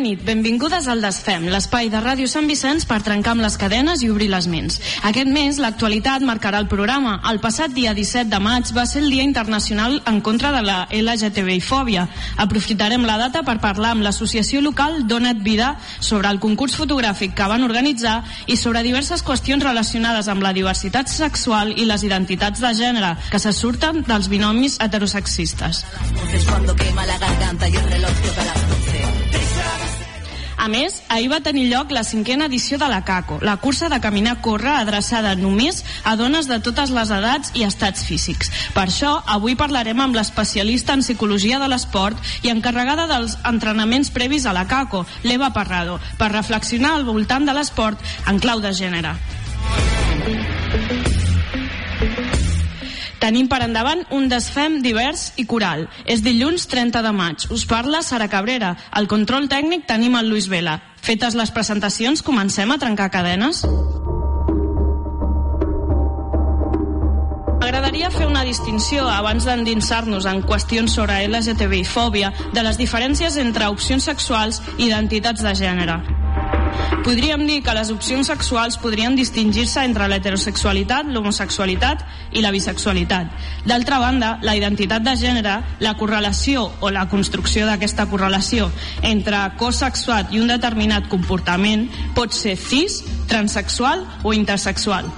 Nit, benvingudes al Desfem, l'espai de Ràdio Sant Vicenç per trencar amb les cadenes i obrir les ments. Aquest mes, l'actualitat marcarà el programa. El passat dia 17 de maig va ser el Dia Internacional en contra de la LGTBI-fòbia. Aprofitarem la data per parlar amb l'associació local Donet Vida sobre el concurs fotogràfic que van organitzar i sobre diverses qüestions relacionades amb la diversitat sexual i les identitats de gènere que se surten dels binomis heterosexistes. Cuando A més, ahir va tenir lloc la cinquena edició de la CACO, la cursa de caminar-córrer adreçada només a dones de totes les edats i estats físics. Per això, avui parlarem amb l'especialista en psicologia de l'esport i encarregada dels entrenaments previs a la CACO, l'Eva Parrado, per reflexionar al voltant de l'esport en clau de gènere. Tenim per endavant un desfem divers i coral. És dilluns 30 de maig. Us parla Sara Cabrera. Al control tècnic tenim el Luis Vela. Fetes les presentacions, comencem a trencar cadenes? M'agradaria fer una distinció abans d'endinsar-nos en qüestions sobre LGTBI-fòbia de les diferències entre opcions sexuals i identitats de gènere. Podríem dir que les opcions sexuals podrien distingir-se entre l'heterosexualitat, l'homosexualitat i la bisexualitat. D'altra banda, la identitat de gènere, la correlació o la construcció d'aquesta correlació entre cos sexual i un determinat comportament pot ser cis, transexual o intersexual.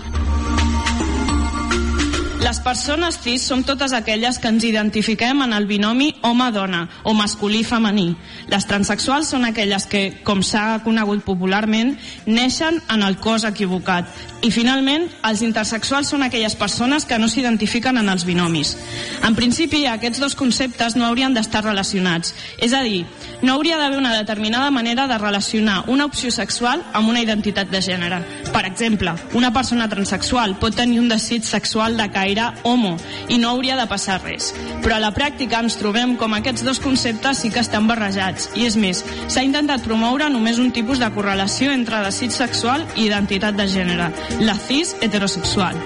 Les persones cis són totes aquelles que ens identifiquem en el binomi home-dona o masculí-femení. Les transexuals són aquelles que, com s'ha conegut popularment, neixen en el cos equivocat. I finalment, els intersexuals són aquelles persones que no s'identifiquen en els binomis. En principi, aquests dos conceptes no haurien d'estar relacionats. És a dir, no hauria d'haver una determinada manera de relacionar una opció sexual amb una identitat de gènere. Per exemple, una persona transexual pot tenir un desig sexual de caire gaire homo i no hauria de passar res. Però a la pràctica ens trobem com aquests dos conceptes sí que estan barrejats i és més, s'ha intentat promoure només un tipus de correlació entre desig sexual i identitat de gènere, la cis heterosexual.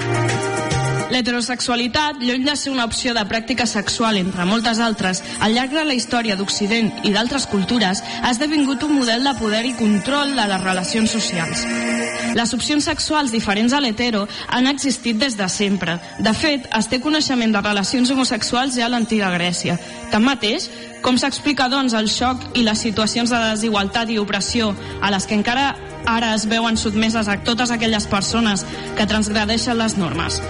L'heterosexualitat, lluny de ser una opció de pràctica sexual entre moltes altres, al llarg de la història d'Occident i d'altres cultures, ha esdevingut un model de poder i control de les relacions socials. Les opcions sexuals diferents a l'hetero han existit des de sempre. De fet, es té coneixement de relacions homosexuals ja a l'antiga Grècia. Tanmateix, com s'explica, doncs, el xoc i les situacions de desigualtat i opressió a les que encara ara es veuen sotmeses a totes aquelles persones que transgradeixen les normes.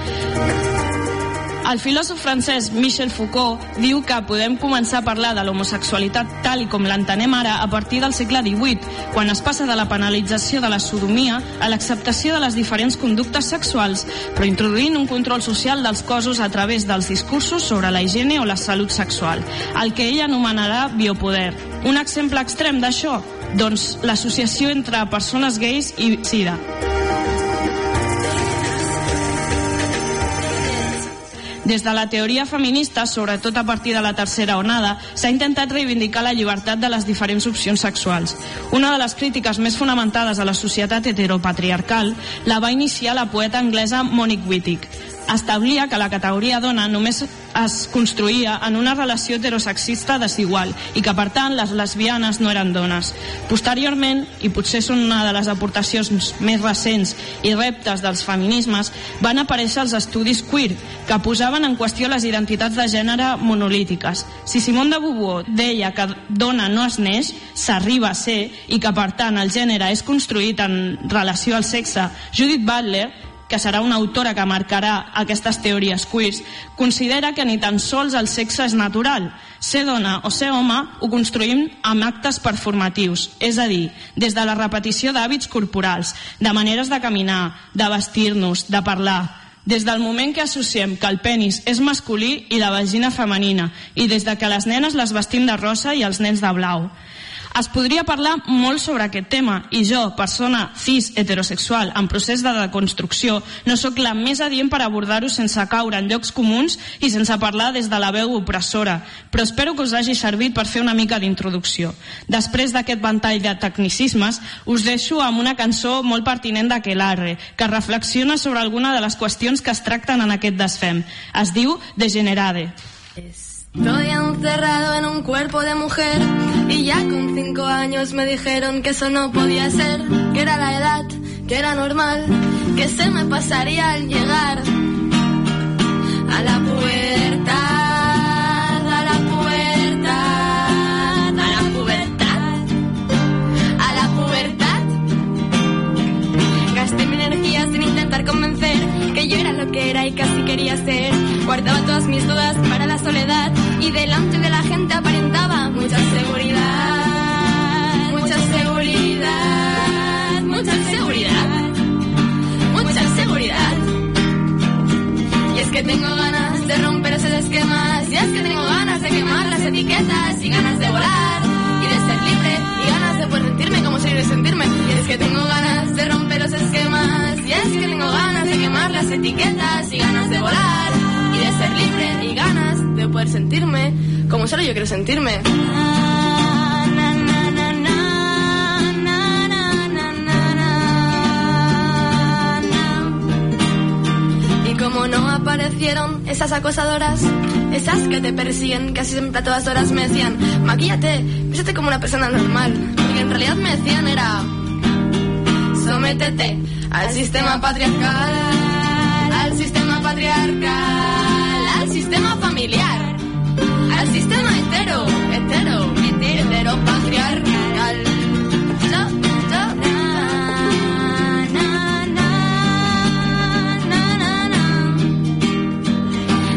El filòsof francès Michel Foucault diu que podem començar a parlar de l'homosexualitat tal i com l'entenem ara a partir del segle XVIII, quan es passa de la penalització de la sodomia a l'acceptació de les diferents conductes sexuals, però introduint un control social dels cossos a través dels discursos sobre la higiene o la salut sexual, el que ell anomenarà biopoder. Un exemple extrem d'això? Doncs l'associació entre persones gais i sida. Des de la teoria feminista, sobretot a partir de la tercera onada, s'ha intentat reivindicar la llibertat de les diferents opcions sexuals. Una de les crítiques més fonamentades a la societat heteropatriarcal la va iniciar la poeta anglesa Monique Wittig establia que la categoria dona només es construïa en una relació heterosexista desigual i que, per tant, les lesbianes no eren dones. Posteriorment, i potser són una de les aportacions més recents i reptes dels feminismes, van aparèixer els estudis queer, que posaven en qüestió les identitats de gènere monolítiques. Si Simone de Beauvoir deia que dona no es neix, s'arriba a ser, i que, per tant, el gènere és construït en relació al sexe, Judith Butler que serà una autora que marcarà aquestes teories queers, considera que ni tan sols el sexe és natural. Ser dona o ser home ho construïm amb actes performatius, és a dir, des de la repetició d'hàbits corporals, de maneres de caminar, de vestir-nos, de parlar, des del moment que associem que el penis és masculí i la vagina femenina, i des de que les nenes les vestim de rosa i els nens de blau. Es podria parlar molt sobre aquest tema i jo, persona cis heterosexual en procés de deconstrucció, no sóc la més adient per abordar-ho sense caure en llocs comuns i sense parlar des de la veu opressora, però espero que us hagi servit per fer una mica d'introducció. Després d'aquest ventall de tecnicismes, us deixo amb una cançó molt pertinent d'Aquelarre, que reflexiona sobre alguna de les qüestions que es tracten en aquest desfem. Es diu Degenerade. Es Estoy encerrado en un cuerpo de mujer y ya con cinco años me dijeron que eso no podía ser, que era la edad, que era normal, que se me pasaría al llegar a la pubertad, a la pubertad. Gasté mi energía sin intentar convencer que yo era lo que era y casi quería ser. Guardaba todas mis dudas para la soledad y delante de la gente aparentaba mucha seguridad, mucha seguridad, mucha seguridad, mucha seguridad. Y es que tengo ganas de romper esos esquemas, y es que tengo ganas de quemar las etiquetas y ganas de volar y de ser libre y ganas de poder sentirme como soy de sentirme. Y es que tengo ganas de romper los esquemas, y es que tengo ganas de quemar las etiquetas y ganas de volar y de ser libre y ganas de poder sentirme como solo yo quiero sentirme. Y como no aparecieron esas acosadoras, esas que te persiguen casi siempre a todas horas, me decían, maquíllate, vístete como una persona normal. Y en realidad me decían era, sométete al sistema patriarcal, al sistema patriarcal, al sistema hetero, hetero, hetero, hetero patriarcal. Na, na, na, na, na.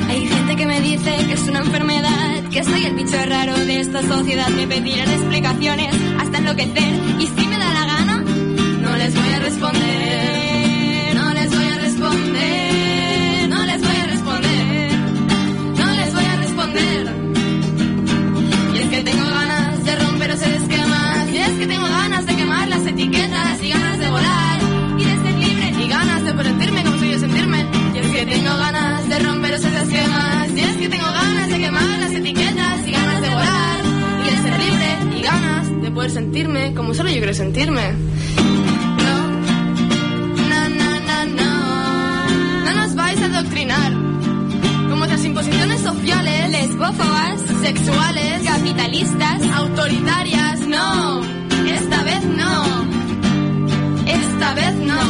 Hay gente que me dice que es una enfermedad, que soy el bicho raro de esta sociedad. Me pedirán explicaciones hasta enloquecer. Y si me da la gana, no les voy a responder. Sentirme como solo yo quiero sentirme. No. No, no, no, no. No nos vais a adoctrinar. Como otras imposiciones sociales, lesbófobas, sexuales, capitalistas, autoritarias. No. Esta vez no. Esta vez no.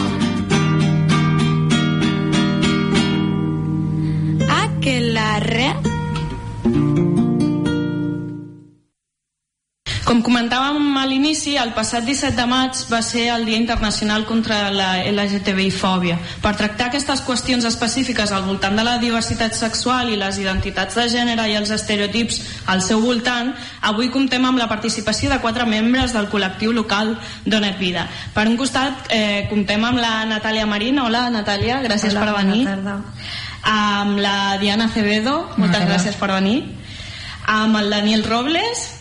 Aquelarre. Com comentàvem a l'inici, el passat 17 de maig va ser el Dia Internacional contra la LGTBI-fòbia. Per tractar aquestes qüestions específiques al voltant de la diversitat sexual i les identitats de gènere i els estereotips al seu voltant, avui comptem amb la participació de quatre membres del col·lectiu local Donet Vida. Per un costat, eh, comptem amb la Natàlia Marín. Hola, Natàlia, gràcies Hola, per bona venir. tarda. Amb la Diana Acevedo, moltes gràcies per venir. Amb el Daniel Robles,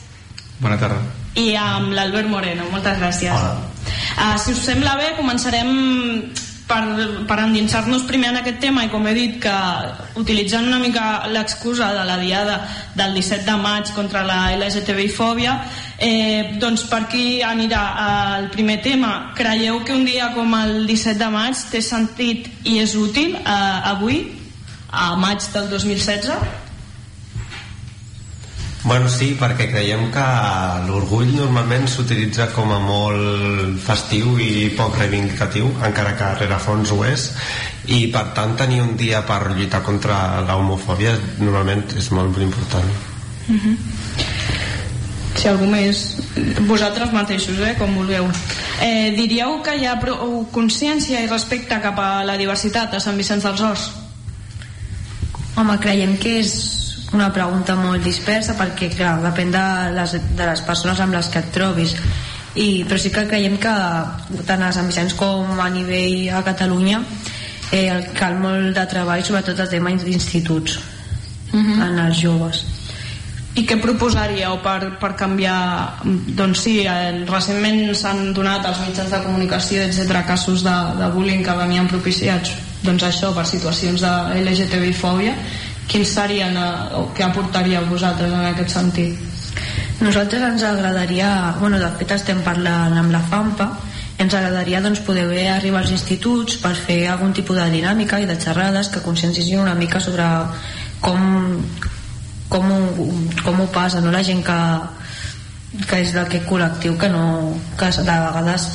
Bona tarda. I amb l'Albert Moreno. Moltes gràcies. Hola. Uh, si us sembla bé, començarem per, per endinsar-nos primer en aquest tema i com he dit que utilitzant una mica l'excusa de la diada del 17 de maig contra la LGTBI-fòbia eh, doncs per aquí anirà el primer tema creieu que un dia com el 17 de maig té sentit i és útil eh, avui a maig del 2016 Bueno, sí, perquè creiem que l'orgull normalment s'utilitza com a molt festiu i poc reivindicatiu, encara que a rerefons ho és, i per tant tenir un dia per lluitar contra la homofòbia normalment és molt important. si algú més vosaltres mateixos, eh, com vulgueu. Eh, diríeu que hi ha prou consciència i respecte cap a la diversitat a Sant Vicenç dels Horts? Home, creiem que és una pregunta molt dispersa perquè, clar, depèn de les, de les persones amb les que et trobis. I, però sí que creiem que tant a Sant Vicenç com a nivell a Catalunya eh, cal molt de treball sobretot el tema d'instituts Mhm. en els joves. I què proposaríeu per, per canviar doncs sí, eh, recentment s'han donat als mitjans de comunicació etc casos de, de bullying que venien propiciats doncs això per situacions de LGTBI-fòbia quins serien o què aportaríeu vosaltres en aquest sentit? Nosaltres ens agradaria, bueno, de fet estem parlant amb la FAMPA, ens agradaria doncs, poder bé arribar als instituts per fer algun tipus de dinàmica i de xerrades que conscienciïn una mica sobre com com ho, com ho passa no? la gent que, que és d'aquest col·lectiu que no que de vegades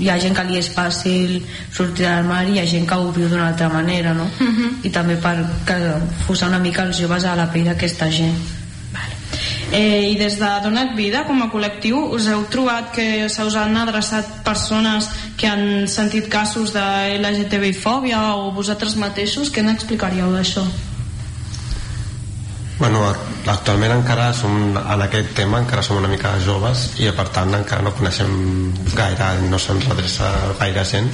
hi ha gent que li és fàcil sortir del mar i hi ha gent que ho viu d'una altra manera no? Uh -huh. i també per que posar una mica els joves a la pell d'aquesta gent Eh, I des de Dona't Vida, com a col·lectiu, us heu trobat que se us han adreçat persones que han sentit casos de LGTBI-fòbia o vosaltres mateixos? Què n'explicaríeu d'això? Bueno, actualment encara som en aquest tema encara som una mica joves i per tant encara no coneixem gaire no se'ns adreça gaire gent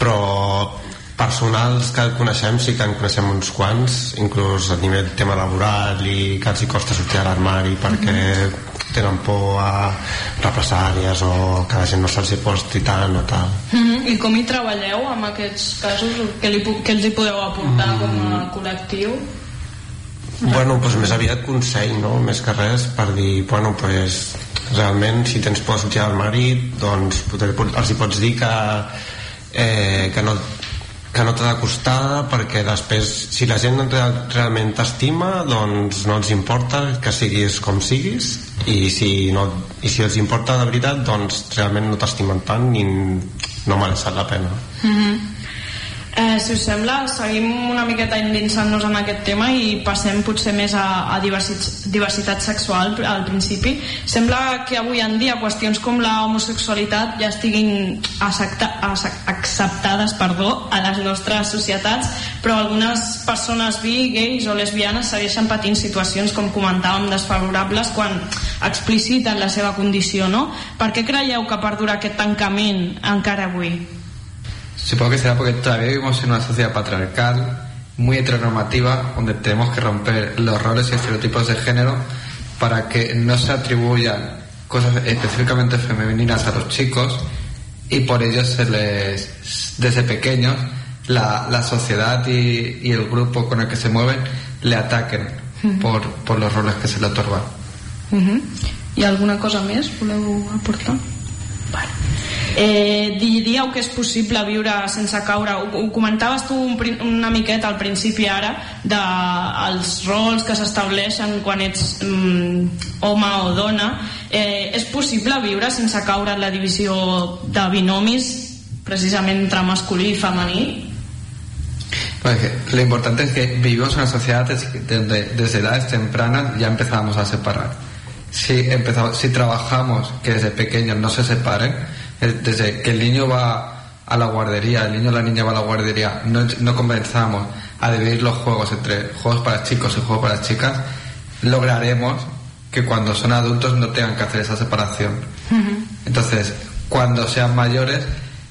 però personals que coneixem sí que en coneixem uns quants inclús a nivell tema laboral i que els hi costa sortir a l'armari perquè -hmm. tenen por a represàlies o que la gent no se'ls hi posti tant o tal mm -hmm. I com hi treballeu amb aquests casos? Què, li, què els hi podeu aportar mm -hmm. com a col·lectiu? Bueno, doncs més aviat consell, no? Més que res per dir, bueno, pues, realment si tens por a sortir al marit, doncs els hi pots dir que, eh, que no que no t'ha de costar perquè després si la gent real, realment t'estima doncs no els importa que siguis com siguis i si, no, i si els importa de veritat doncs realment no t'estimen tant i no mereix la pena mm -hmm. Eh, si us sembla, seguim una miqueta endinsant-nos en aquest tema i passem potser més a, a diversit, diversitat sexual al principi. Sembla que avui en dia qüestions com la homosexualitat ja estiguin accepta, acceptades perdó, a les nostres societats, però algunes persones bi, gais o lesbianes segueixen patint situacions, com comentàvem, desfavorables quan expliciten la seva condició, no? Per què creieu que perdura aquest tancament encara avui? Supongo que será porque todavía vivimos en una sociedad patriarcal, muy heteronormativa, donde tenemos que romper los roles y estereotipos de género para que no se atribuyan cosas específicamente femeninas a los chicos y por ello se les, desde pequeños, la, sociedad y, el grupo con el que se mueven le ataquen por, por los roles que se le otorgan. ¿Y alguna cosa más voleu aportar? Eh, diríeu que és possible viure sense caure. Ho, ho comentaves tu un, una miqueta al principi ara dels de, rols que s'estableixen quan ets mm, home o dona. Eh, és possible viure sense caure en la divisió de binomis precisament entre masculí i femení? Pues lo importante es que vivimos en una sociedad donde desde edades tempranas ya empezamos a separar. Si, empezamos, si trabajamos que desde pequeños no se separen, desde que el niño va a la guardería, el niño o la niña va a la guardería, no, no comenzamos a dividir los juegos entre juegos para chicos y juegos para chicas, lograremos que cuando son adultos no tengan que hacer esa separación. Entonces, cuando sean mayores,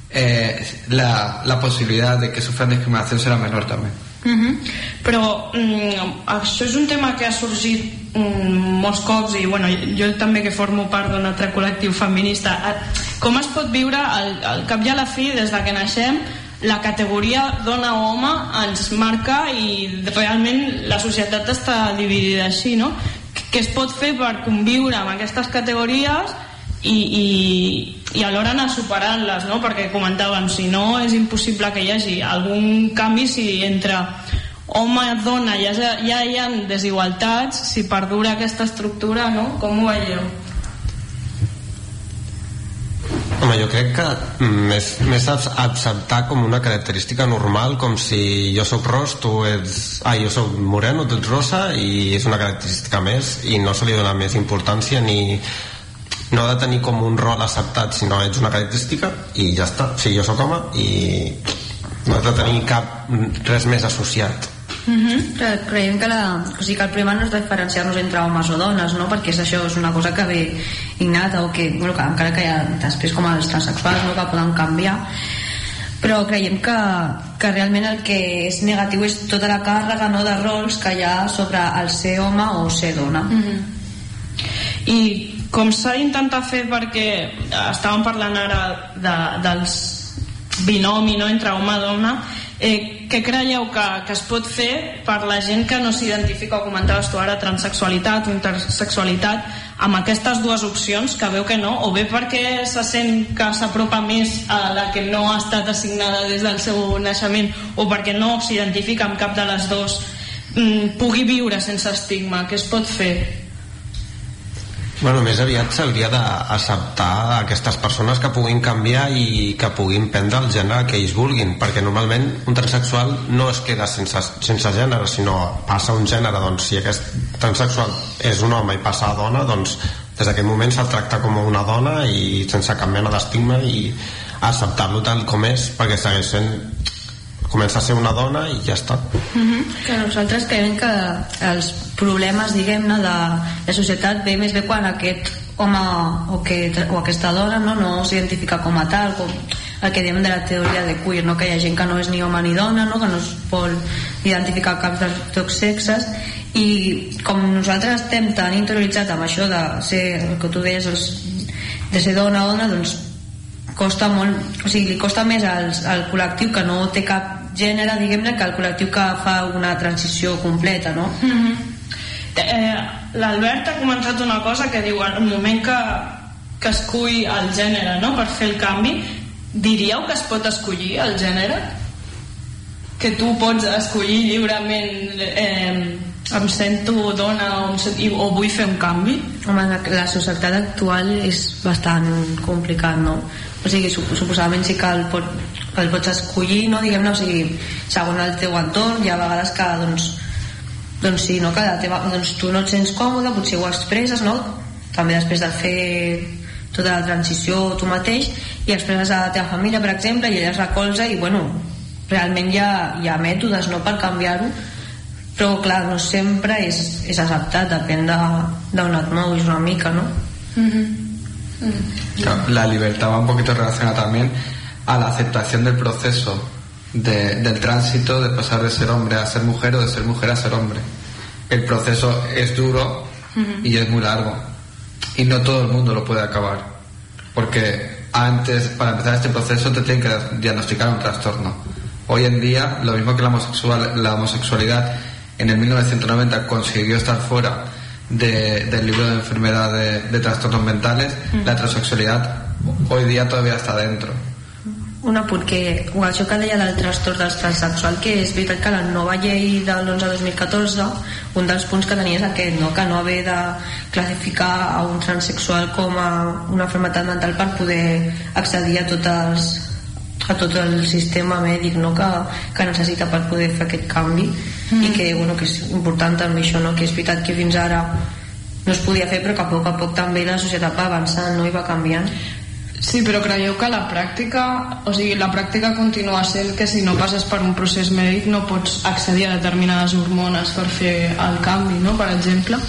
eh, la, la posibilidad de que sufran discriminación será menor también. Uh -huh. Però mm, això és un tema que ha sorgit mm, molts cops i bueno, jo també que formo part d'un altre col·lectiu feminista com es pot viure al, al cap i a la fi des de que naixem la categoria dona o home ens marca i realment la societat està dividida així no? què es pot fer per conviure amb aquestes categories i, i, i alhora anar superant-les no? perquè comentàvem, si no és impossible que hi hagi algun canvi si entre home i dona ja, ja hi ha desigualtats si perdura aquesta estructura no? com ho veieu? Home, jo crec que més, més acceptar com una característica normal, com si jo sóc ros, tu ets... Ah, jo sóc moreno, tu ets rosa, i és una característica més, i no se li dona més importància ni, no ha de tenir com un rol acceptat sinó ets una característica i ja està, o sigui, jo sóc home i no ha de tenir cap res més associat Uh -huh. creiem que, la, o sigui, que el primer no és diferenciar-nos entre homes o dones no? perquè és això és una cosa que ve innata o que, bueno, que encara que hi ha després com els transexuals no? que poden canviar però creiem que, que realment el que és negatiu és tota la càrrega no, de rols que hi ha sobre el ser home o ser dona uh -huh. i com s'ha d'intentar fer perquè estàvem parlant ara de, dels binomi no, entre home i dona eh, què creieu que, que es pot fer per la gent que no s'identifica o comentaves tu ara transexualitat o intersexualitat amb aquestes dues opcions que veu que no? O bé perquè se sent que s'apropa més a la que no ha estat assignada des del seu naixement o perquè no s'identifica amb cap de les dues mm, pugui viure sense estigma què es pot fer Bueno, més aviat s'hauria d'acceptar aquestes persones que puguin canviar i que puguin prendre el gènere que ells vulguin, perquè normalment un transexual no es queda sense, sense gènere, sinó passa un gènere, doncs si aquest transexual és un home i passa a dona, doncs des d'aquest moment se'l tracta com una dona i sense cap mena d'estigma i acceptar-lo tal com és, perquè segueix sent comença a ser una dona i ja està mm -hmm. que nosaltres creiem que els problemes diguem-ne de la societat ve més bé quan aquest home o, que, o aquesta dona no, no s'identifica com a tal com el que diem de la teoria de queer no? que hi ha gent que no és ni home ni dona no? que no es vol identificar cap dels dos sexes i com nosaltres estem tan interioritzats amb això de ser el que tu deies els, de ser dona o dona doncs costa molt, o sigui, li costa més al, al col·lectiu que no té cap gènere, diguem-ne, que el col·lectiu que fa una transició completa, no? Mm -hmm. eh, L'Albert ha comentat una cosa que diu, al moment que, que escull el gènere, no?, per fer el canvi, diríeu que es pot escollir el gènere? Que tu pots escollir lliurement eh, em sento dona o, em sento, o vull fer un canvi? Home, la, la societat actual és bastant complicat, no? O sigui, suposadament sí que el, pot, el pots escollir, no, diguem-ne, o sigui, segons el teu entorn, hi ha vegades que, doncs, doncs sí, no, que la teva, doncs tu no et sents còmode, potser ho expresses, no? També després de fer tota la transició tu mateix i expresses a la teva família, per exemple, i ella es recolza i, bueno, realment hi ha, hi ha mètodes, no?, per canviar-ho, però, clar, no sempre és, és acceptat, depèn d'on et moguis una mica, no? Mm -hmm. Mm -hmm. La libertad va un poquito relacionada también a la aceptación del proceso de, del tránsito de pasar de ser hombre a ser mujer o de ser mujer a ser hombre. El proceso es duro y es muy largo. Y no todo el mundo lo puede acabar. Porque antes, para empezar este proceso te tienen que diagnosticar un trastorno. Hoy en día, lo mismo que la, homosexual, la homosexualidad en el 1990 consiguió estar fuera de, del libro de enfermedad de, de trastornos mentales, la transexualidad hoy día todavía está dentro un apunt que això que deia del trastorn del transsexual que és veritat que la nova llei de l'11-2014 un dels punts que tenia és aquest no? que no haver de classificar a un transsexual com a una malaltia mental per poder accedir a tots els, a tot el sistema mèdic no? que, que necessita per poder fer aquest canvi mm. i que, bueno, que és important també això no? que és veritat que fins ara no es podia fer però que a poc a poc també la societat va avançant no? i va canviant Sí, però creieu que la pràctica, o sigui, la pràctica continua sent que si no passes per un procés mèdic no pots accedir a determinades hormones per fer el canvi, ¿no? Per exemple.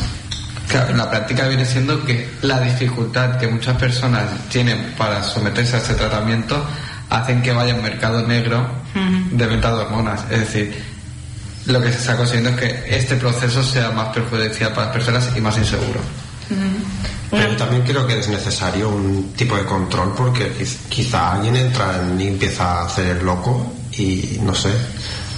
Claro, la práctica viene siendo que la dificultad que muchas personas tienen para someterse a ese tratamiento hacen que vaya un mercado negro uh -huh. de venta de hormonas. Es decir, lo que se está consiguiendo es que este proceso sea más perjudicial para las personas y más inseguro. Pero también creo que es necesario un tipo de control porque quizá alguien entra y empieza a hacer loco y no sé,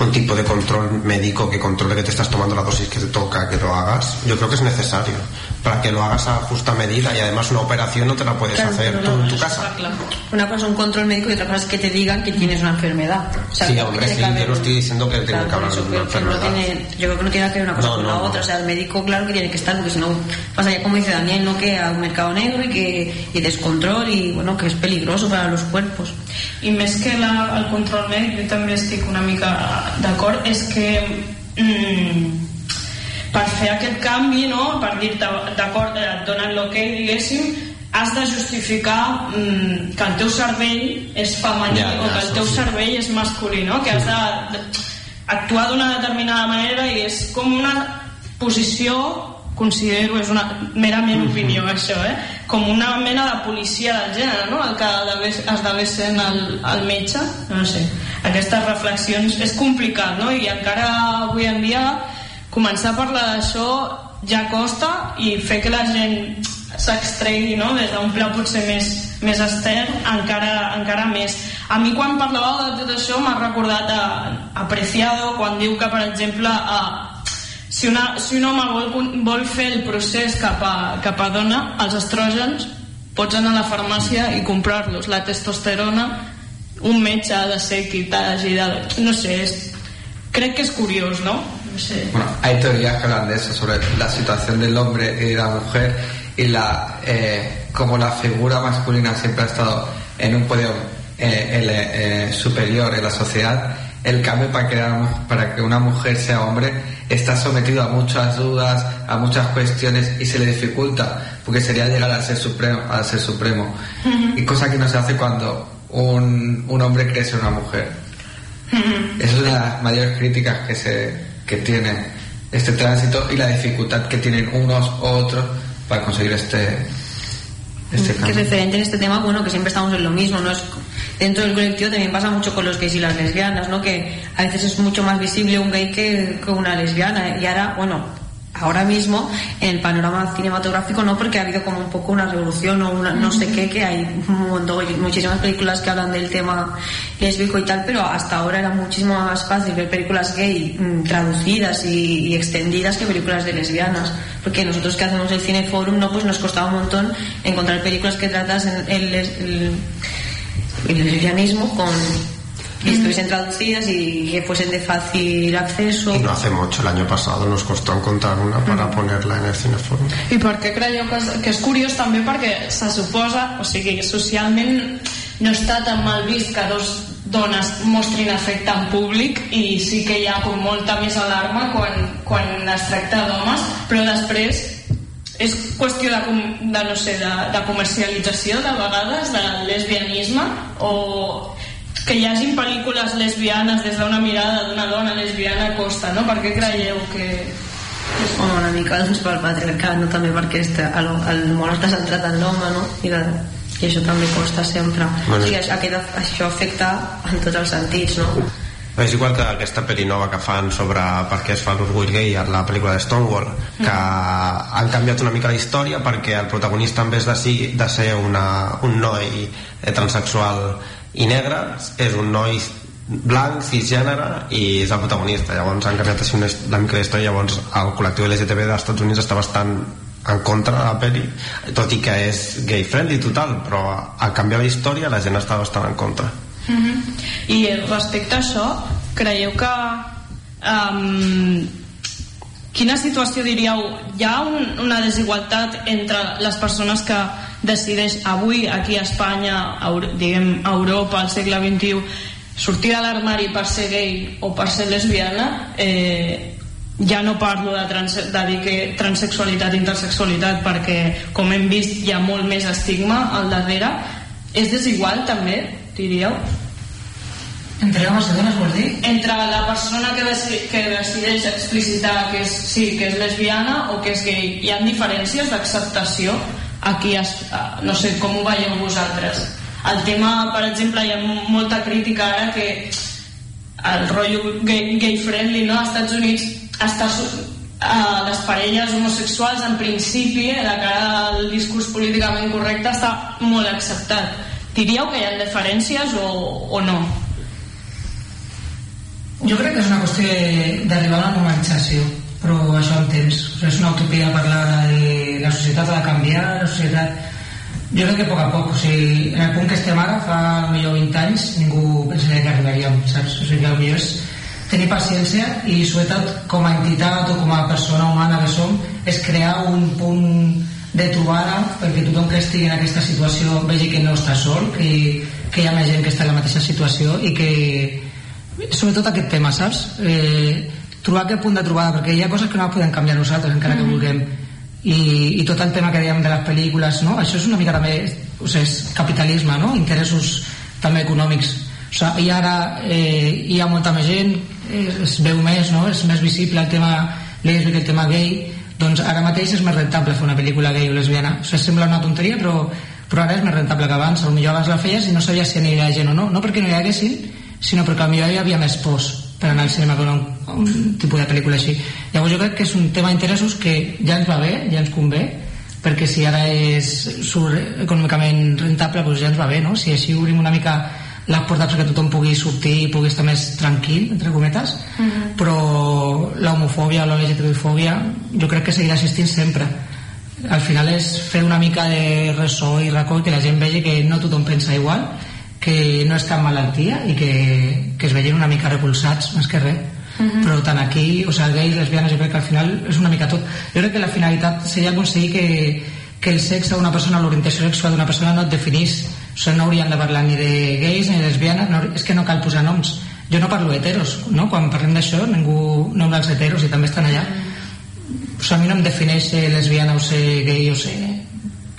un tipo de control médico que controle que te estás tomando la dosis que te toca que lo hagas, yo creo que es necesario para que lo hagas a justa medida y además una operación no te la puedes claro, hacer no, tú en tu casa. Claro. Una cosa es un control médico y otra cosa es que te digan que tienes una enfermedad. O sea, sí, hombre, sí, yo no estoy diciendo que tenga que hablar de una enfermedad. No tiene, yo creo que no tiene que ver una cosa no, con la otra, o sea, el médico claro que tiene que estar, porque si no pasa ya como dice Daniel, no que a un mercado negro y que y descontrol y bueno, que es peligroso para los cuerpos. I més que la, el control mèdic, jo també estic una mica d'acord, és que mm, per fer aquest canvi, no? per dir-te, d'acord, eh, et donen l'ok, diguéssim, has de justificar mm, que el teu cervell és femení ja, ja, o que el teu sí. cervell és masculí, no? que has de, de actuar d'una determinada manera i és com una posició considero, és una merament mm -hmm. opinió això, eh? com una mena de policia del gènere, no? el que esdevé sent el, el metge, no sé, aquestes reflexions és complicat, no? i encara avui en dia començar a parlar d'això ja costa i fer que la gent s'extregui no? des d'un pla potser més, més extern encara, encara més a mi quan parlava de tot això m'ha recordat a, a Preciado quan diu que per exemple a, si, una, si un home vol, vol fer el procés cap a, cap a dona els estrògens pots anar a la farmàcia i comprar-los la testosterona un metge ha de ser qui t'hagi de... no sé, és, crec que és curiós no? Sí. Bueno, hay teorías que hablan de eso, sobre la situación del hombre y de la mujer y la eh, como la figura masculina siempre ha estado en un poder eh, el, eh, superior en la sociedad, el cambio para que, para que una mujer sea hombre está sometido a muchas dudas, a muchas cuestiones y se le dificulta, porque sería llegar al ser supremo. Al ser supremo. Y cosa que no se hace cuando un, un hombre cree ser una mujer. Esa es una de las mayores críticas que, se, que tiene este tránsito y la dificultad que tienen unos u otros para conseguir este, este que es cambio. referente en este tema, bueno, que siempre estamos en lo mismo, ¿no? Es, dentro del colectivo también pasa mucho con los gays y las lesbianas, ¿no? Que a veces es mucho más visible un gay que, que una lesbiana. Y ahora, bueno, ahora mismo en el panorama cinematográfico no, porque ha habido como un poco una revolución o una, no sé qué, que hay un montón, muchísimas películas que hablan del tema lésbico y tal, pero hasta ahora era muchísimo más fácil ver películas gay mm, traducidas y, extendidas que películas de lesbianas, porque nosotros que hacemos el cineforum, no, pues nos costaba un montón encontrar películas que tratasen el, el, el lesbianismo con y estuviesen traducidas y que fuesen de fácil acceso. Y no hace mucho, el año pasado nos costó encontrar una para ponerla en el Cineforum. I per què creieu que és, que és curiós també perquè se suposa, o sigui, socialment no està tan mal vist que dos dones mostrin afecte en públic i sí que hi ha com molta més alarma quan, quan es tracta d'homes però després és qüestió de, com- de no sé, de, de comercialització de vegades del lesbianisme o que hi hagin pel·lícules lesbianes des d'una mirada d'una dona lesbiana costa, no? Per què creieu que... Home, una mica doncs, pel patriarcat, no? també perquè este, el, el món està centrat en l'home, no? I, la, I això també costa sempre. Bueno. O sigui, això, aquest, això afecta en tots els sentits, no? És igual que aquesta pel·li nova que fan sobre per què es fa l'orgull gay a la pel·lícula de Stonewall que han canviat una mica la història perquè el protagonista en vez de, si, de ser una, un noi eh, transexual i negre és un noi blanc, cisgènere i és el protagonista llavors han canviat així una, una mica la història llavors el col·lectiu LGTB dels Estats Units està bastant en contra de la pel·li tot i que és gay friendly total però al canviar la història la gent està bastant en contra Mhm. I respecte a això, creieu que... Um, quina situació diríeu? Hi ha un, una desigualtat entre les persones que decideix avui aquí a Espanya, a, diguem, a Europa, al segle XXI, sortir de l'armari per ser gay o per ser lesbiana? Eh, ja no parlo de, trans, de dir que transexualitat intersexualitat perquè com hem vist hi ha molt més estigma al darrere és desigual també, diríeu? Entre homes i dones vols dir? entre la persona que, deci que decideix explicitar que és, sí, que és lesbiana o que és gay hi ha diferències d'acceptació aquí a- no sé com ho veieu vosaltres el tema per exemple hi ha mo- molta crítica ara que el rotllo gay, gay friendly no? als Estats Units està a les parelles homosexuals en principi eh, de cara al discurs políticament correcte està molt acceptat diríeu que hi ha diferències o, o no? Jo crec que és una qüestió d'arribar a una normalització, però això en temps. O sigui, és una utopia parlar de la societat ha de canviar, la societat... Jo crec que a poc a poc, o sigui, en el punt que estem ara, fa millor 20 anys, ningú pensaria que arribaríem, saps? O sigui, el millor és tenir paciència i sobretot com a entitat o com a persona humana que som és crear un punt de trobada perquè tothom que estigui en aquesta situació vegi que no està sol que, que hi ha més gent que està en la mateixa situació i que sobretot aquest tema, saps? Eh, trobar aquest punt de trobada, perquè hi ha coses que no podem canviar nosaltres, encara que vulguem. I, I tot el tema que dèiem de les pel·lícules, no? Això és una mica també, o sigui, és capitalisme, no? Interessos també econòmics. O sigui, i ara eh, hi ha molta més gent, eh, es veu més, no? És més visible el tema lèsbic, el tema gay, doncs ara mateix és més rentable fer una pel·lícula gay o lesbiana. O sigui, sembla una tonteria, però, però ara és més rentable que abans. Potser abans la feies i no sabies si aniria gent o no. No perquè no hi haguessin, sinó perquè potser hi havia més pors per anar al cinema a veure un, un tipus de pel·lícula així. Llavors jo crec que és un tema d'interessos que ja ens va bé, ja ens convé, perquè si ara és surt econòmicament rentable, doncs ja ens va bé, no? Si així obrim una mica les portes perquè tothom pugui sortir i pugui estar més tranquil, entre cometes, però la homofòbia o la LGTBI-fòbia jo crec que seguirà existint sempre. Al final és fer una mica de ressò i racó que la gent vegi que no tothom pensa igual, que no és cap malaltia i que, que es vegin una mica recolzats més que res. -huh. però tant aquí, o sigui, gais, lesbianes, jo crec que al final és una mica tot. Jo crec que la finalitat seria aconseguir que, que el sexe d'una persona, l'orientació sexual d'una persona no et definís. O sigui, no hauríem de parlar ni de gais ni de lesbianes, no, és que no cal posar noms. Jo no parlo heteros, no? Quan parlem d'això, ningú no dels heteros i també estan allà. O sigui, a mi no em defineix ser lesbiana o ser gay o ser...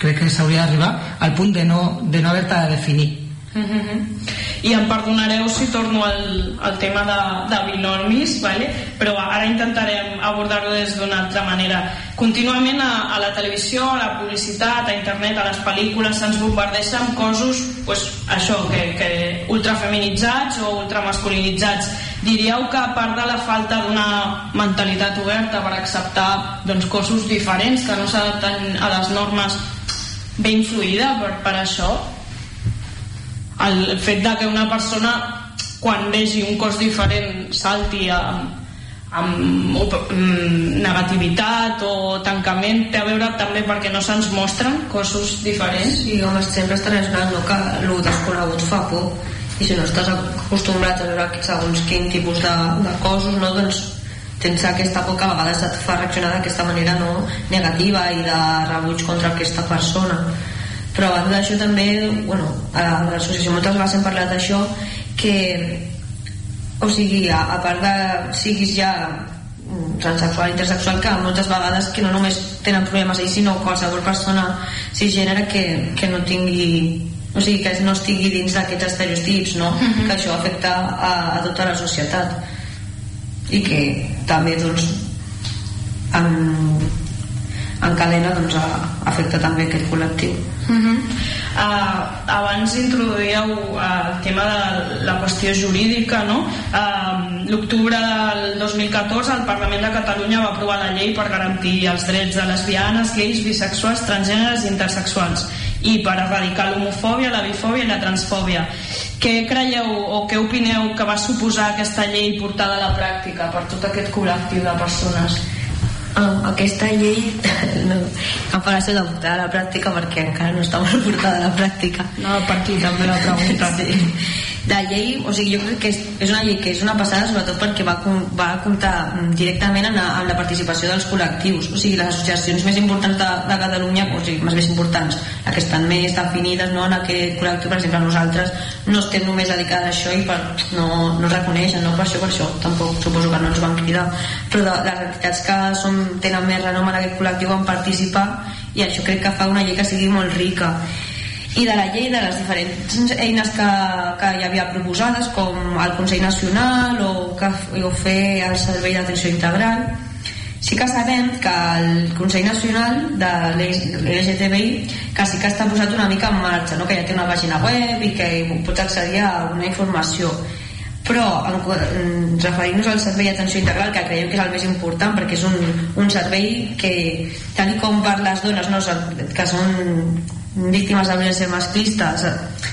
Crec que s'hauria d'arribar al punt de no, de no haver-te de definir Uh -huh. I em perdonareu si torno al, al tema de, de binormis, vale? però ara intentarem abordar-ho des d'una altra manera. Contínuament a, a la televisió, a la publicitat, a internet, a les pel·lícules se'ns bombardeja amb cossos pues, això, que, que ultrafeminitzats o ultramasculinitzats. Diríeu que a part de la falta d'una mentalitat oberta per acceptar doncs, cossos diferents que no s'adapten a les normes ben influïda per, per això el fet de que una persona quan vegi un cos diferent salti amb, amb mm, negativitat o tancament té a veure també perquè no se'ns mostren cossos diferents. Sí, home, sempre estan esperant no, que el desconegut fa por. I si no estàs acostumbrat a veure segons quin tipus de, de cossos no, doncs tens aquesta por que a vegades et fa reaccionar d'aquesta manera no, negativa i de rebuig contra aquesta persona però a banda d'això també bueno, a l'associació moltes vegades hem parlat d'això que o sigui, a, a part de siguis ja transexual, intersexual que moltes vegades que no només tenen problemes ells sinó qualsevol persona cisgènere que, que no tingui o sigui, que no estigui dins d'aquests estereotips no? Uh -huh. que això afecta a, a tota la societat i que també doncs en, en cadena doncs, afecta també aquest col·lectiu Uh -huh. uh, abans introduïeu uh, el tema de la qüestió jurídica no? uh, l'octubre del 2014 el Parlament de Catalunya va aprovar la llei per garantir els drets de lesbianes, gais, bisexuals, transgèneres i intersexuals i per erradicar l'homofòbia, la bifòbia i la transfòbia què creieu o què opineu que va suposar aquesta llei portada a la pràctica per tot aquest col·lectiu de persones? Um, aquesta llei no, ser de portar a la pràctica perquè encara no està molt portada a la pràctica no, per aquí també la pregunta sí. La llei, o sigui, jo crec que és, és una llei que és una passada sobretot perquè va, va comptar directament amb la, amb la participació dels col·lectius o sigui, les associacions més importants de, de Catalunya o sigui, més, més importants, les que estan més definides no, en aquest col·lectiu, per exemple nosaltres no estem només dedicades a això i per, no, no reconeixen, no per això, per això tampoc suposo que no ens van cridar però de, les entitats que som, tenen més renom en aquest col·lectiu van participar i això crec que fa una llei que sigui molt rica i de la llei de les diferents eines que, que hi havia proposades com el Consell Nacional o, que, o fer el Servei d'Atenció Integral. Sí que sabem que el Consell Nacional de l'LGTBI que sí que està posat una mica en marxa no? que ja té una pàgina web i que pots accedir a una informació. Però en, referint-nos al servei d'atenció integral que creiem que és el més important perquè és un, un servei que tal com per les dones no, que són víctimes de violència masclista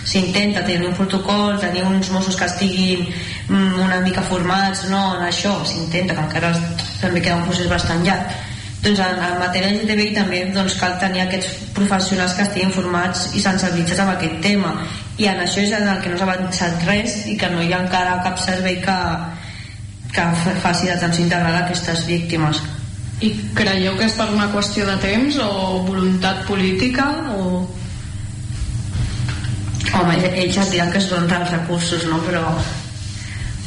s'intenta tenir un protocol tenir uns Mossos que estiguin mm, una mica formats no, en això s'intenta que encara també queda un procés bastant llarg. Doncs en, en matèria LGTBI també doncs, cal tenir aquests professionals que estiguin formats i sensibilitzats amb aquest tema. I en això és en el que no s'ha avançat res i que no hi ha encara cap servei que, que faci d'atenció integral a aquestes víctimes i creieu que és per una qüestió de temps o voluntat política o... Home, ells et diran que són dels recursos, no? Però,